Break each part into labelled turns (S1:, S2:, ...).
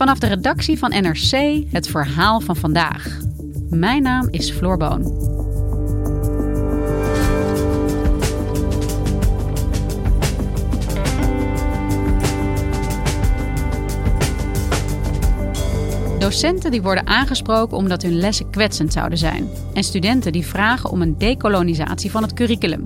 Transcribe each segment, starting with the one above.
S1: Vanaf de redactie van NRC het verhaal van vandaag. Mijn naam is Floor Boon. Docenten die worden aangesproken omdat hun lessen kwetsend zouden zijn. En studenten die vragen om een dekolonisatie van het curriculum.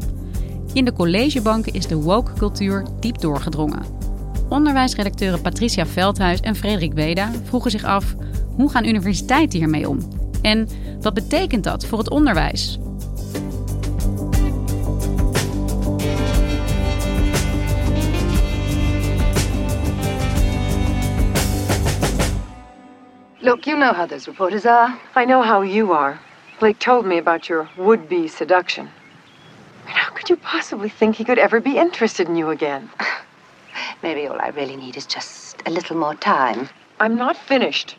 S1: In de collegebanken is de woke cultuur diep doorgedrongen. Onderwijsredacteuren Patricia Veldhuis en Frederik Weda vroegen zich af: hoe gaan universiteiten hiermee om? En wat betekent dat voor het onderwijs?
S2: Look, you know how those reporters are.
S3: I know how you are. Blake told me about your would be seduction. But how could you possibly think he could ever be interested in you again?
S2: Maybe all I really need is just a little more time.
S3: I'm not finished.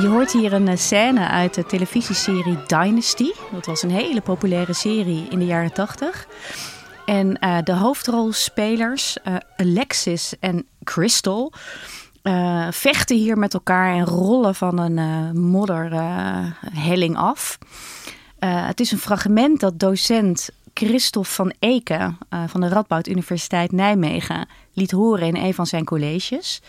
S4: Je hoort hier een eh, scène uit de televisieserie Dynasty. Dat was een hele populaire serie in de jaren 80. En uh, de hoofdrolspelers, uh, Alexis en Crystal, uh, vechten hier met elkaar en rollen van een uh, modderhelling uh, af. het is een fragment dat docent Christophe van Eken van de Radboud Universiteit Nijmegen liet horen in een van zijn colleges.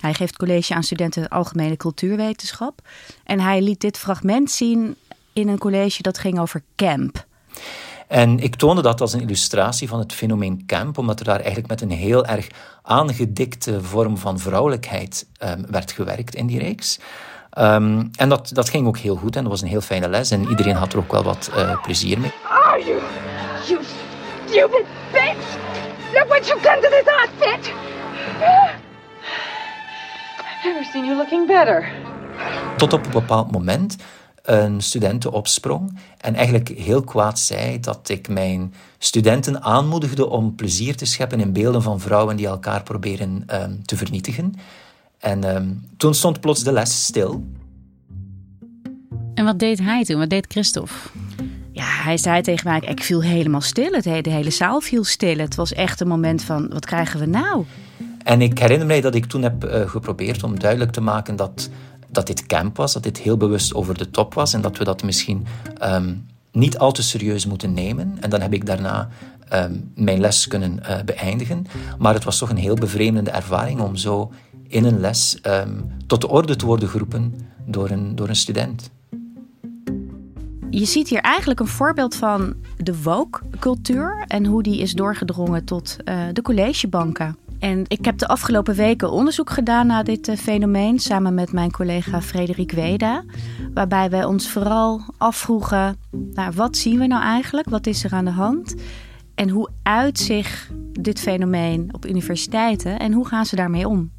S4: Hij geeft college aan studenten algemene cultuurwetenschap. En hij liet dit fragment zien in een college dat ging over camp.
S5: En ik toonde dat als een illustratie van het fenomeen camp, omdat er daar eigenlijk met een heel erg aangedikte vorm van vrouwelijkheid um, werd gewerkt in die reeks. Um, en dat, dat ging ook heel goed en dat was een heel fijne les en iedereen had er ook wel wat uh, plezier mee.
S6: Stupid bitch! Look what you've done to this outfit!
S3: I've never seen you looking better.
S5: Tot op een bepaald moment een studenten opsprong en eigenlijk heel kwaad zei dat ik mijn studenten aanmoedigde om plezier te scheppen in beelden van vrouwen die elkaar proberen um, te vernietigen. En um, toen stond plots de les stil.
S1: En wat deed hij toen? Wat deed Christophe?
S4: Ja, hij zei tegen mij, ik viel helemaal stil. De hele zaal viel stil. Het was echt een moment van, wat krijgen we nou?
S5: En ik herinner mij dat ik toen heb uh, geprobeerd om duidelijk te maken dat dat dit camp was, dat dit heel bewust over de top was en dat we dat misschien um, niet al te serieus moeten nemen. En dan heb ik daarna um, mijn les kunnen uh, beëindigen. Maar het was toch een heel bevreemdende ervaring om zo in een les um, tot de orde te worden geroepen door een, door een student.
S4: Je ziet hier eigenlijk een voorbeeld van de woke-cultuur en hoe die is doorgedrongen tot uh, de collegebanken. En ik heb de afgelopen weken onderzoek gedaan naar dit uh, fenomeen samen met mijn collega Frederik Weda. Waarbij wij ons vooral afvroegen: nou, wat zien we nou eigenlijk? Wat is er aan de hand? En hoe uit zich dit fenomeen op universiteiten en hoe gaan ze daarmee om?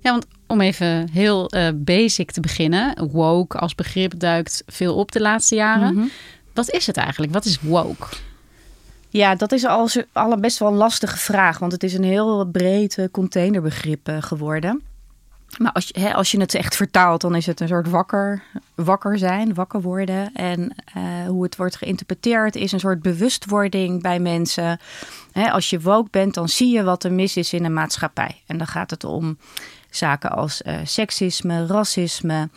S1: Ja, want om even heel uh, basic te beginnen. Woke als begrip duikt veel op de laatste jaren. Mm -hmm. Wat is het eigenlijk? Wat is woke?
S4: Ja, dat is al, al best wel een lastige vraag, want het is een heel breed containerbegrip uh, geworden. Maar als je, hè, als je het echt vertaalt, dan is het een soort wakker, wakker zijn, wakker worden. En uh, hoe het wordt geïnterpreteerd is een soort bewustwording bij mensen. Hè, als je woke bent, dan zie je wat er mis is in de maatschappij. En dan gaat het om zaken als uh, seksisme, racisme.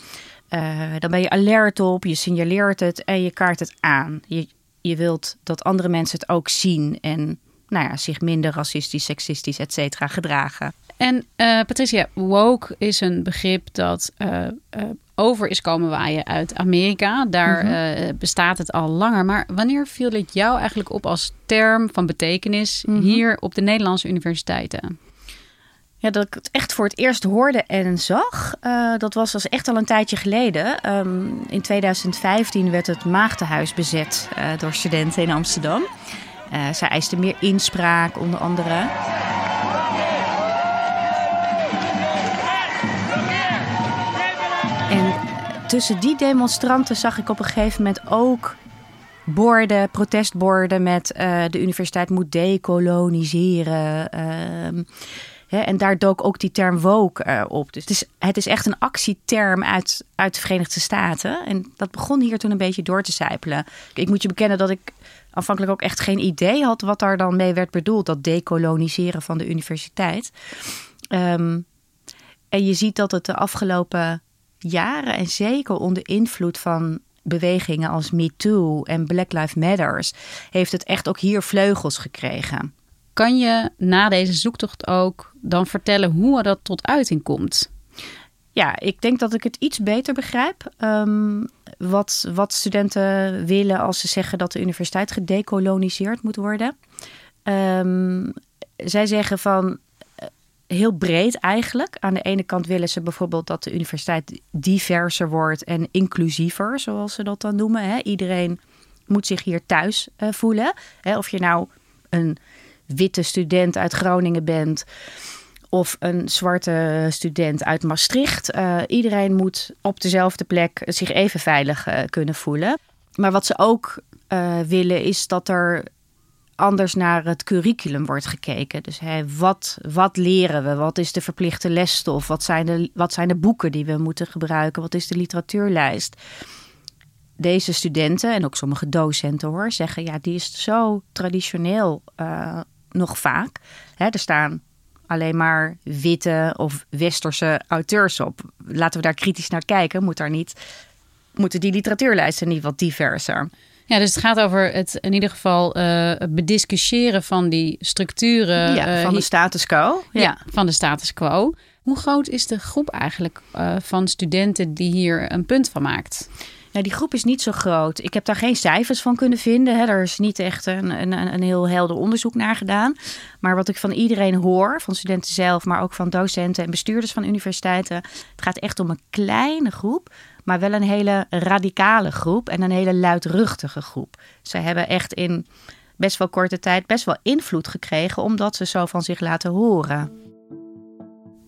S4: dan ben je alert op, je signaleert het en je kaart het aan. Je, je wilt dat andere mensen het ook zien en nou ja, zich minder racistisch, seksistisch, et cetera gedragen.
S1: En uh, Patricia, woke is een begrip dat uh, over is komen waaien uit Amerika. Daar mm-hmm. bestaat het al langer. Maar wanneer viel het jou eigenlijk op als term van betekenis mm-hmm. hier op de Nederlandse universiteiten?
S4: Ja, dat ik het echt voor het eerst hoorde en zag, dat was, was echt al een tijdje geleden. Um, in 2015 werd het Maagdenhuis bezet door studenten in Amsterdam. zij eisten meer inspraak, onder andere. En tussen die demonstranten zag ik op een gegeven moment ook borden, protestborden met uh, de universiteit moet decoloniseren. En daar dook ook die term woke uh, op. Dus het is, het is echt een actieterm uit, uit de Verenigde Staten. En dat begon hier toen een beetje door te sijpelen. Ik moet je bekennen dat ik aanvankelijk ook echt geen idee had wat daar dan mee werd bedoeld. Dat decoloniseren van de universiteit. Um, en je ziet dat het de afgelopen jaren en zeker onder invloed van bewegingen als MeToo en Black Lives Matters heeft het echt ook hier vleugels gekregen.
S1: Kan je na deze zoektocht ook dan vertellen hoe dat tot uiting komt?
S4: Ja, ik denk dat ik het iets beter begrijp. Um, wat, wat studenten willen als ze zeggen dat de universiteit gedecoloniseerd moet worden. Um, zij zeggen van heel breed eigenlijk. Aan de ene kant willen ze bijvoorbeeld dat de universiteit diverser wordt en inclusiever, zoals ze dat dan noemen. Hè. Iedereen moet zich hier thuis uh, voelen. Hè. Of je nou een witte student uit Groningen bent of een zwarte student uit Maastricht. Uh, iedereen moet op dezelfde plek zich even veilig uh, kunnen voelen. Maar wat ze ook willen is dat er anders naar het curriculum wordt gekeken. Dus hè, wat, wat leren we? Wat is de verplichte lesstof? Wat zijn, de, wat zijn de boeken die we moeten gebruiken? Wat is de literatuurlijst? Deze studenten en ook sommige docenten hoor, zeggen ja, die is zo traditioneel nog vaak. Hè, er staan alleen maar witte of westerse auteurs op. Laten we daar kritisch naar kijken. Moet daar niet, moeten die literatuurlijsten niet wat diverser?
S1: Ja, dus het gaat over het in ieder geval uh, bediscussiëren van die structuren.
S4: Ja, van uh, de status quo.
S1: Ja. ja. van de status quo. Hoe groot is de groep eigenlijk uh, van studenten die hier een punt van maakt?
S4: Nou, die groep is niet zo groot. Ik heb daar geen cijfers van kunnen vinden. Hè. Er is niet echt een, een, een heel helder onderzoek naar gedaan. Maar wat ik van iedereen hoor, van studenten zelf, maar ook van docenten en bestuurders van universiteiten. Het gaat echt om een kleine groep maar wel een hele radicale groep en een hele luidruchtige groep. Ze hebben echt in best wel korte tijd best wel invloed gekregen omdat ze zo van zich laten horen.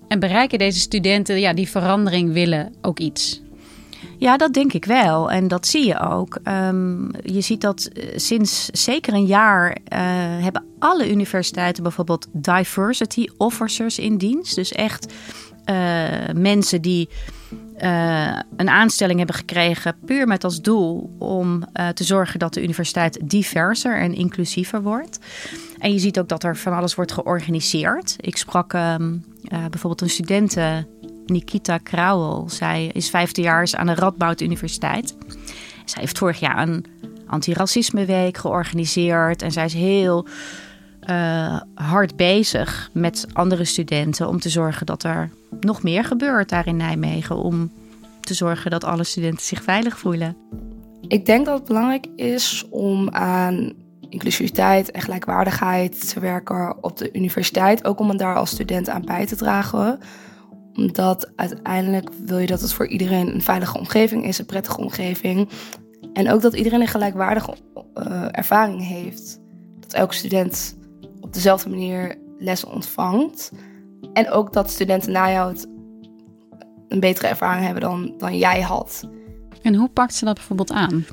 S1: En bereiken deze studenten ja, die verandering willen ook iets?
S4: Ja, dat denk ik wel. En dat zie je ook. Um, je ziet dat eh, sinds zeker een jaar uh, hebben alle universiteiten bijvoorbeeld diversity officers in dienst. Dus echt uh, mensen die een aanstelling hebben gekregen puur met als doel om te zorgen dat de universiteit diverser en inclusiever wordt. En je ziet ook dat er van alles wordt georganiseerd. Ik sprak uh, bijvoorbeeld een studente, Nikita Krauwel. Zij is vijfdejaars aan de Radboud Universiteit. Zij heeft vorig jaar een antiracismeweek georganiseerd en zij is heel uh, hard bezig met andere studenten om te zorgen dat er nog meer gebeurt daar in Nijmegen. Om te zorgen dat alle studenten zich veilig voelen.
S7: Ik denk dat het belangrijk is om aan inclusiviteit en gelijkwaardigheid te werken op de universiteit. Ook om daar als student aan bij te dragen. Omdat uiteindelijk wil je dat het voor iedereen een veilige omgeving is, een prettige omgeving. En ook dat iedereen een gelijkwaardige uh, ervaring heeft. Dat elke student op dezelfde manier lessen ontvangt. En ook dat studenten na jou een betere ervaring hebben dan, dan jij had.
S1: En hoe pakt ze dat bijvoorbeeld aan?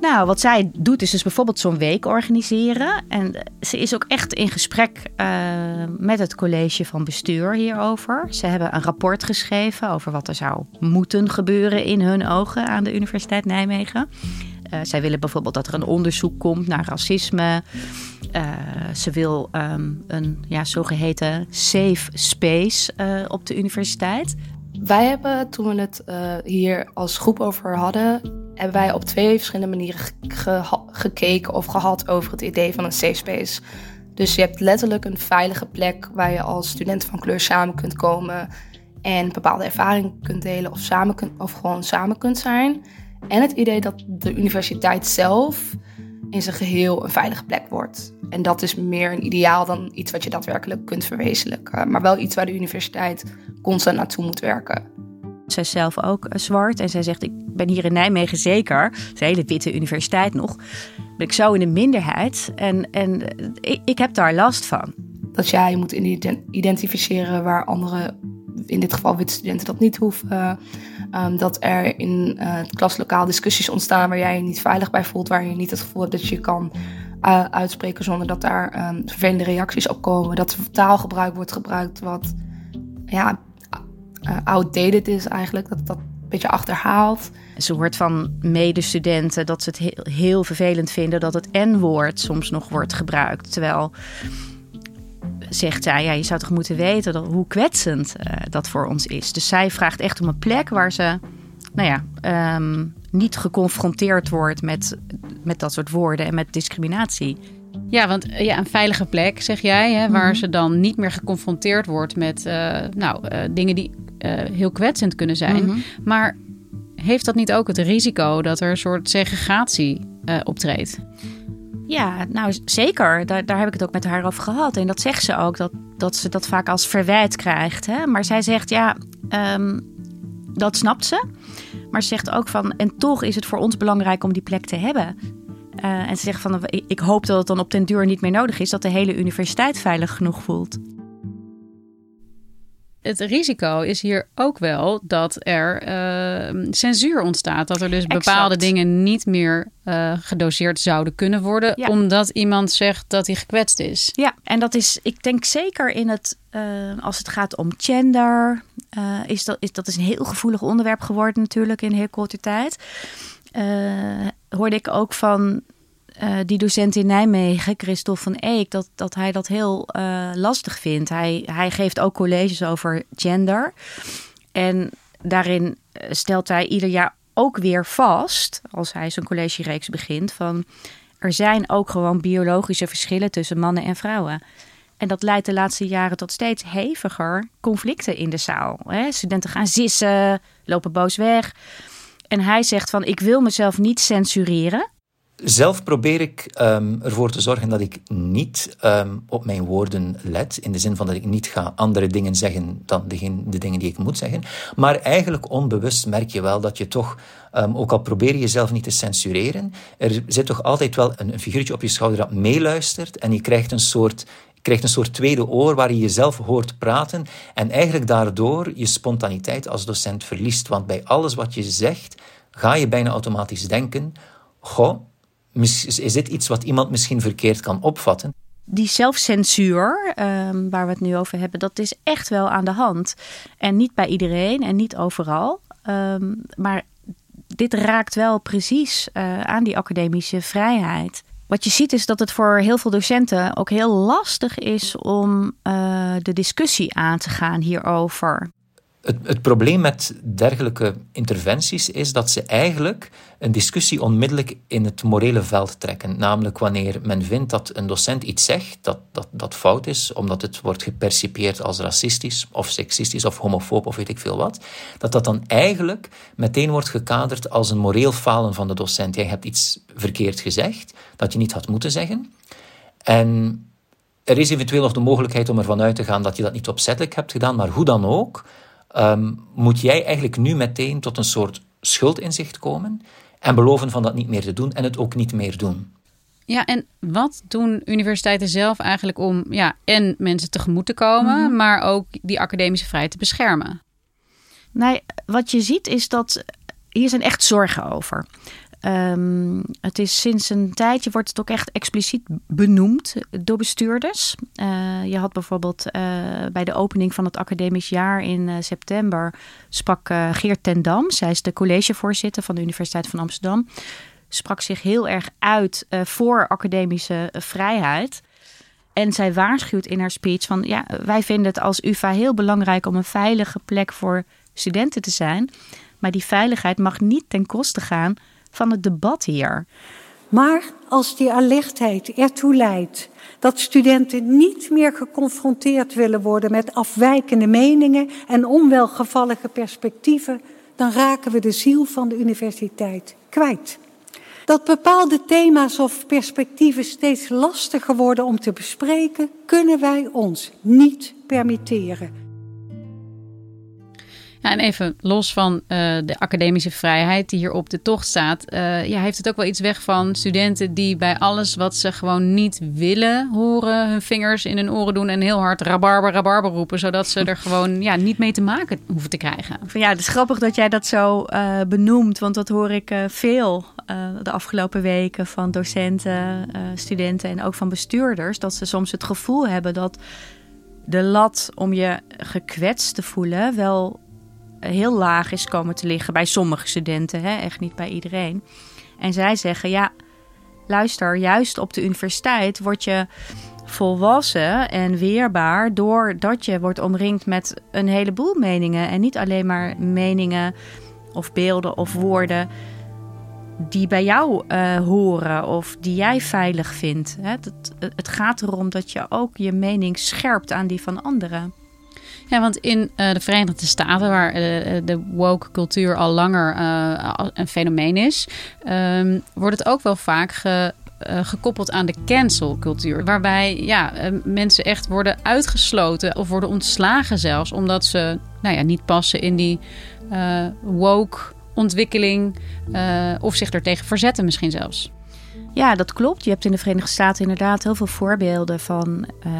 S4: Nou, wat zij doet is dus bijvoorbeeld zo'n week organiseren. En ze is ook echt in gesprek uh, met het college van bestuur hierover. Ze hebben een rapport geschreven over wat er zou moeten gebeuren in hun ogen aan de Universiteit Nijmegen. Uh, zij willen bijvoorbeeld dat er een onderzoek komt naar racisme. Uh, ze wil um, een ja, zogeheten safe space op de universiteit.
S7: Wij hebben, toen we het hier als groep over hadden, hebben wij op twee verschillende manieren gekeken of gehad over het idee van een safe space. Dus je hebt letterlijk een veilige plek waar je als student van kleur samen kunt komen en bepaalde ervaringen kunt delen of, samen of gewoon samen kunt zijn. En het idee dat de universiteit zelf in zijn geheel een veilige plek wordt. En dat is meer een ideaal dan iets wat je daadwerkelijk kunt verwezenlijken. Maar wel iets waar de universiteit constant naartoe moet werken.
S4: Zij is zelf ook eh, zwart en zij zegt: Ik ben hier in Nijmegen zeker, de hele witte universiteit nog, ben ik zo in de minderheid en, en eh, ik, ik heb daar last van.
S7: Dat jij moet identificeren waar andere, in dit geval witte studenten, dat niet hoeven. Um, dat er in uh, het klaslokaal discussies ontstaan waar jij je niet veilig bij voelt, waar je niet het gevoel hebt dat je kan uh, uitspreken zonder dat daar um, vervelende reacties op komen. Dat taalgebruik wordt gebruikt wat ja, uh, outdated is eigenlijk. Dat dat een beetje achterhaalt.
S4: Ze hoort van medestudenten dat ze het heel, heel vervelend vinden dat het N-woord soms nog wordt gebruikt. Terwijl zegt zij, ja, je zou toch moeten weten dat, hoe kwetsend uh, dat voor ons is. Dus zij vraagt echt om een plek waar ze, nou ja, um, niet geconfronteerd wordt met, met dat soort woorden en met discriminatie.
S1: Ja, want ja, een veilige plek, zeg jij, hè, waar mm -hmm. ze dan niet meer geconfronteerd wordt met uh, nou, uh, dingen die heel kwetsend kunnen zijn. Mm -hmm. Maar heeft dat niet ook het risico dat er een soort segregatie optreedt?
S4: Ja, nou zeker. Daar, daar heb ik het ook met haar over gehad. En dat zegt ze ook, dat, dat ze dat vaak als verwijt krijgt. Hè? Maar zij zegt, ja, um, dat snapt ze. Maar ze zegt ook van, en toch is het voor ons belangrijk om die plek te hebben. Uh, en ze zegt van, ik hoop dat het dan op den duur niet meer nodig is... dat de hele universiteit veilig genoeg voelt
S1: het risico is hier ook wel dat er uh, censuur ontstaat. Dat er dus exact. bepaalde dingen niet meer uh, gedoseerd zouden kunnen worden. Ja. Omdat iemand zegt dat hij gekwetst is.
S4: Ja, en dat is, ik denk zeker in het, uh, als het gaat om gender. is dat, is, dat is een heel gevoelig onderwerp geworden natuurlijk in heel korte tijd. hoorde ik ook van uh, die docent in Nijmegen, Christophe van Eek, dat, dat hij dat heel uh, lastig vindt. Hij, hij geeft ook colleges over gender. En daarin stelt hij ieder jaar ook weer vast, als hij zijn collegereeks begint, van er zijn ook gewoon biologische verschillen tussen mannen en vrouwen. En dat leidt de laatste jaren tot steeds heviger conflicten in de zaal. Hè? Studenten gaan zissen, lopen boos weg. En hij zegt van ik wil mezelf niet censureren.
S5: Zelf probeer ik um, ervoor te zorgen dat ik niet um, op mijn woorden let. In de zin van dat ik niet ga andere dingen zeggen dan de, de dingen die ik moet zeggen. Maar eigenlijk onbewust merk je wel dat je toch, um, ook al probeer je jezelf niet te censureren, er zit toch altijd wel een, een figuurtje op je schouder dat meeluistert. En je krijgt een soort krijgt een soort tweede oor waar je jezelf hoort praten en eigenlijk daardoor je spontaniteit als docent verliest. Want bij alles wat je zegt, ga je bijna automatisch denken: Goh, is dit iets wat iemand misschien verkeerd kan opvatten?
S4: Die zelfcensuur, um, waar we het nu over hebben, dat is echt wel aan de hand. En niet bij iedereen en niet overal. Um, maar dit raakt wel precies uh, aan die academische vrijheid. Wat je ziet is dat het voor heel veel docenten ook heel lastig is om uh, de discussie aan te gaan hierover.
S5: Het, probleem met dergelijke interventies is dat ze eigenlijk een discussie onmiddellijk in het morele veld trekken. Namelijk wanneer men vindt dat een docent iets zegt dat, dat, dat fout is, omdat het wordt gepercipieerd als racistisch of seksistisch of homofoob of weet ik veel wat, dat dat dan eigenlijk meteen wordt gekaderd als een moreel falen van de docent. Jij hebt iets verkeerd gezegd dat je niet had moeten zeggen. En er is eventueel nog de mogelijkheid om ervan uit te gaan dat je dat niet opzettelijk hebt gedaan, maar hoe dan ook um, moet jij eigenlijk nu meteen tot een soort schuldinzicht komen en beloven van dat niet meer te doen en het ook niet meer doen.
S1: Ja, en wat doen universiteiten zelf eigenlijk om ja, en mensen tegemoet te komen, mm-hmm. maar ook die academische vrijheid te beschermen?
S4: Nee, wat je ziet is dat hier zijn echt zorgen over. Um, het is sinds een tijdje wordt het ook echt expliciet benoemd door bestuurders. Uh, je had bijvoorbeeld uh, bij de opening van het academisch jaar in uh, september sprak Geert ten Dam, zij is de collegevoorzitter van de Universiteit van Amsterdam, sprak zich heel erg uit voor academische vrijheid. En zij waarschuwt in haar speech van ja, wij vinden het als UvA heel belangrijk om een veilige plek voor studenten te zijn. Maar die veiligheid mag niet ten koste gaan van het debat hier.
S8: Maar als die alertheid ertoe leidt dat studenten niet meer geconfronteerd willen worden met afwijkende meningen en onwelgevallige perspectieven, dan raken we de ziel van de universiteit kwijt. Dat bepaalde thema's of perspectieven steeds lastiger worden om te bespreken, kunnen wij ons niet permitteren.
S1: En even los van uh, de academische vrijheid die hier op de tocht staat. Uh, ja, heeft het ook wel iets weg van studenten die bij alles wat ze gewoon niet willen horen, hun vingers in hun oren doen en heel hard rabarber, rabarber roepen, zodat ze er gewoon ja, niet mee te maken hoeven te krijgen.
S4: Ja, het is grappig dat jij dat zo uh, benoemt, want dat hoor ik veel de afgelopen weken van docenten, studenten en ook van bestuurders. Dat ze soms het gevoel hebben dat de lat om je gekwetst te voelen wel heel laag is komen te liggen bij sommige studenten, hè? echt niet bij iedereen. En zij zeggen: ja, luister, juist op de universiteit word je volwassen en weerbaar doordat je wordt omringd met een heleboel meningen en niet alleen maar meningen of beelden of woorden die bij jou uh, horen of die jij veilig vindt. Het gaat erom dat je ook je mening scherpt aan die van anderen.
S1: Ja, want in uh, de Verenigde Staten, waar uh, de woke cultuur al langer uh, een fenomeen is, um, wordt het ook wel vaak ge, gekoppeld aan de cancel cultuur. Waarbij ja, mensen echt worden uitgesloten of worden ontslagen zelfs, omdat ze nou ja, niet passen in die woke ontwikkeling of zich er tegen verzetten misschien zelfs.
S4: Ja, dat klopt. Je hebt in de Verenigde Staten inderdaad heel veel voorbeelden van uh,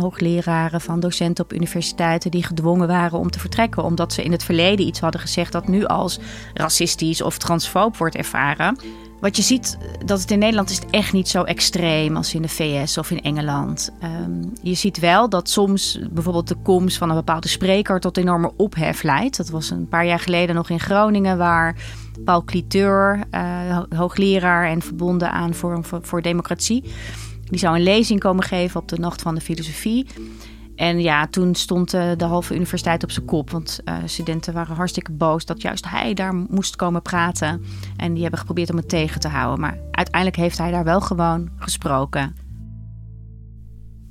S4: hoogleraren, van docenten op universiteiten die gedwongen waren om te vertrekken. Omdat ze in het verleden iets hadden gezegd dat nu als racistisch of transfoob wordt ervaren. Wat je ziet, dat het in Nederland is echt niet zo extreem als in de VS of in Engeland. Um, je ziet wel dat soms bijvoorbeeld de komst van een bepaalde spreker tot enorme ophef leidt. Dat was een paar jaar geleden nog in Groningen, waar Paul Cliteur, uh, hoogleraar en verbonden aan Forum voor, voor Democratie, die zou een lezing komen geven op de Nacht van de Filosofie. En ja, toen stond uh, de halve universiteit op zijn kop. Want uh, studenten waren hartstikke boos dat juist hij daar moest komen praten. En die hebben geprobeerd om het tegen te houden. Maar uiteindelijk heeft hij daar wel gewoon gesproken.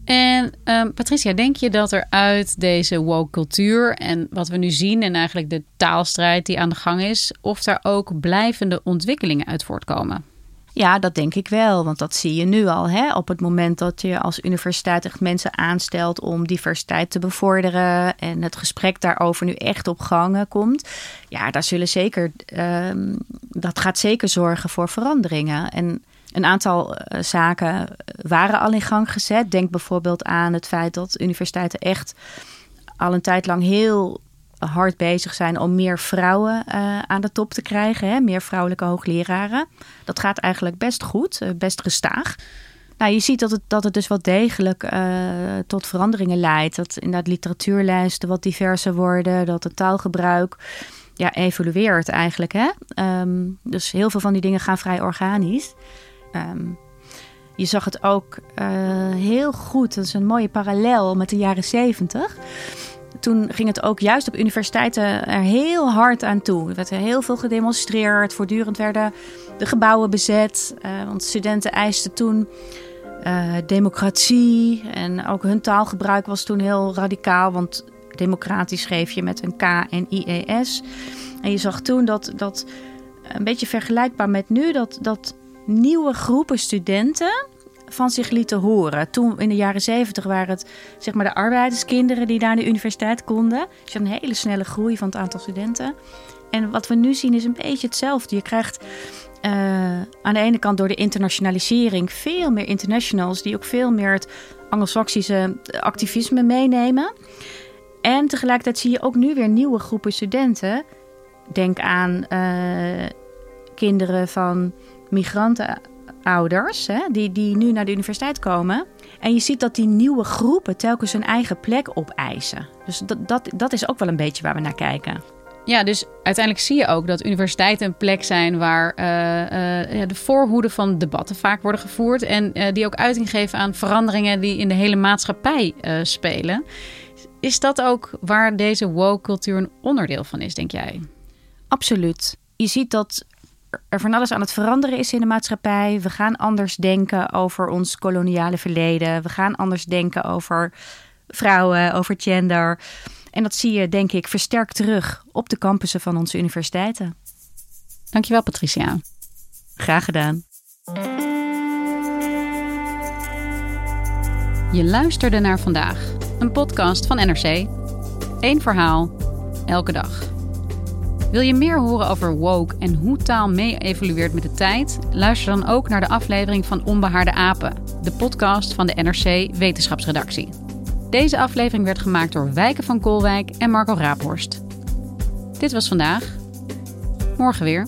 S1: En um, Patricia, denk je dat er uit deze woke cultuur en wat we nu zien en eigenlijk de taalstrijd die aan de gang is, of daar ook blijvende ontwikkelingen uit voortkomen?
S4: Ja, dat denk ik wel. Want dat zie je nu al. Hè? Op het moment dat je als universiteit echt mensen aanstelt om diversiteit te bevorderen. En het gesprek daarover nu echt op gang komt. Ja, daar zullen zeker, um, dat gaat zeker zorgen voor veranderingen. En een aantal uh, zaken waren al in gang gezet. Denk bijvoorbeeld aan het feit dat universiteiten echt al een tijd lang heel hard bezig zijn om meer vrouwen uh, aan de top te krijgen. Hè? Meer vrouwelijke hoogleraren. Dat gaat eigenlijk best goed, uh, best gestaag. Nou, je ziet dat het, dat het dus wel degelijk uh, tot veranderingen leidt. Dat inderdaad literatuurlijsten wat diverser worden. Dat het taalgebruik ja, evolueert eigenlijk. Hè? Um, dus heel veel van die dingen gaan vrij organisch. Um, je zag het ook heel goed. Dat is een mooie parallel met de jaren zeventig toen ging het ook juist op universiteiten er heel hard aan toe. Er werd heel veel gedemonstreerd. Voortdurend werden de gebouwen bezet. Uh, want studenten eisten toen uh, democratie. En ook hun taalgebruik was toen heel radicaal. Want democratisch schreef je met een K en IES. En je zag toen dat, dat een beetje vergelijkbaar met nu, dat, dat nieuwe groepen studenten van zich lieten horen. Toen in de jaren zeventig waren het zeg maar de arbeiderskinderen die naar de universiteit konden. Dus een hele snelle groei van het aantal studenten. En wat we nu zien is een beetje hetzelfde. Je krijgt uh, aan de ene kant door de internationalisering veel meer internationals die ook veel meer het Anglo-Saxische activisme meenemen. En tegelijkertijd zie je ook nu weer nieuwe groepen studenten. Denk aan uh, kinderen van migranten ouders hè, die, die nu naar de universiteit komen. En je ziet dat die nieuwe groepen telkens hun eigen plek opeisen. Dus dat, dat, dat is ook wel een beetje waar we naar kijken.
S1: Ja, dus uiteindelijk zie je ook dat universiteiten een plek zijn waar uh, uh, de voorhoeden van debatten vaak worden gevoerd. En uh, die ook uiting geven aan veranderingen die in de hele maatschappij spelen. Is dat ook waar deze woke cultuur een onderdeel van is, denk jij?
S4: Absoluut. Je ziet dat er van alles aan het veranderen is in de maatschappij. We gaan anders denken over ons koloniale verleden. We gaan anders denken over vrouwen, over gender. En dat zie je, denk ik, versterkt terug op de campussen van onze universiteiten.
S1: Dankjewel, Patricia.
S4: Graag gedaan.
S1: Je luisterde naar vandaag, een podcast van NRC. Eén verhaal, elke dag. Wil je meer horen over woke en hoe taal mee evolueert met de tijd? Luister dan ook naar de aflevering van Onbehaarde Apen, de podcast van de NRC Wetenschapsredactie. Deze aflevering werd gemaakt door Wijken van Kolwijk en Marco Raaphorst. Dit was vandaag. Morgen weer.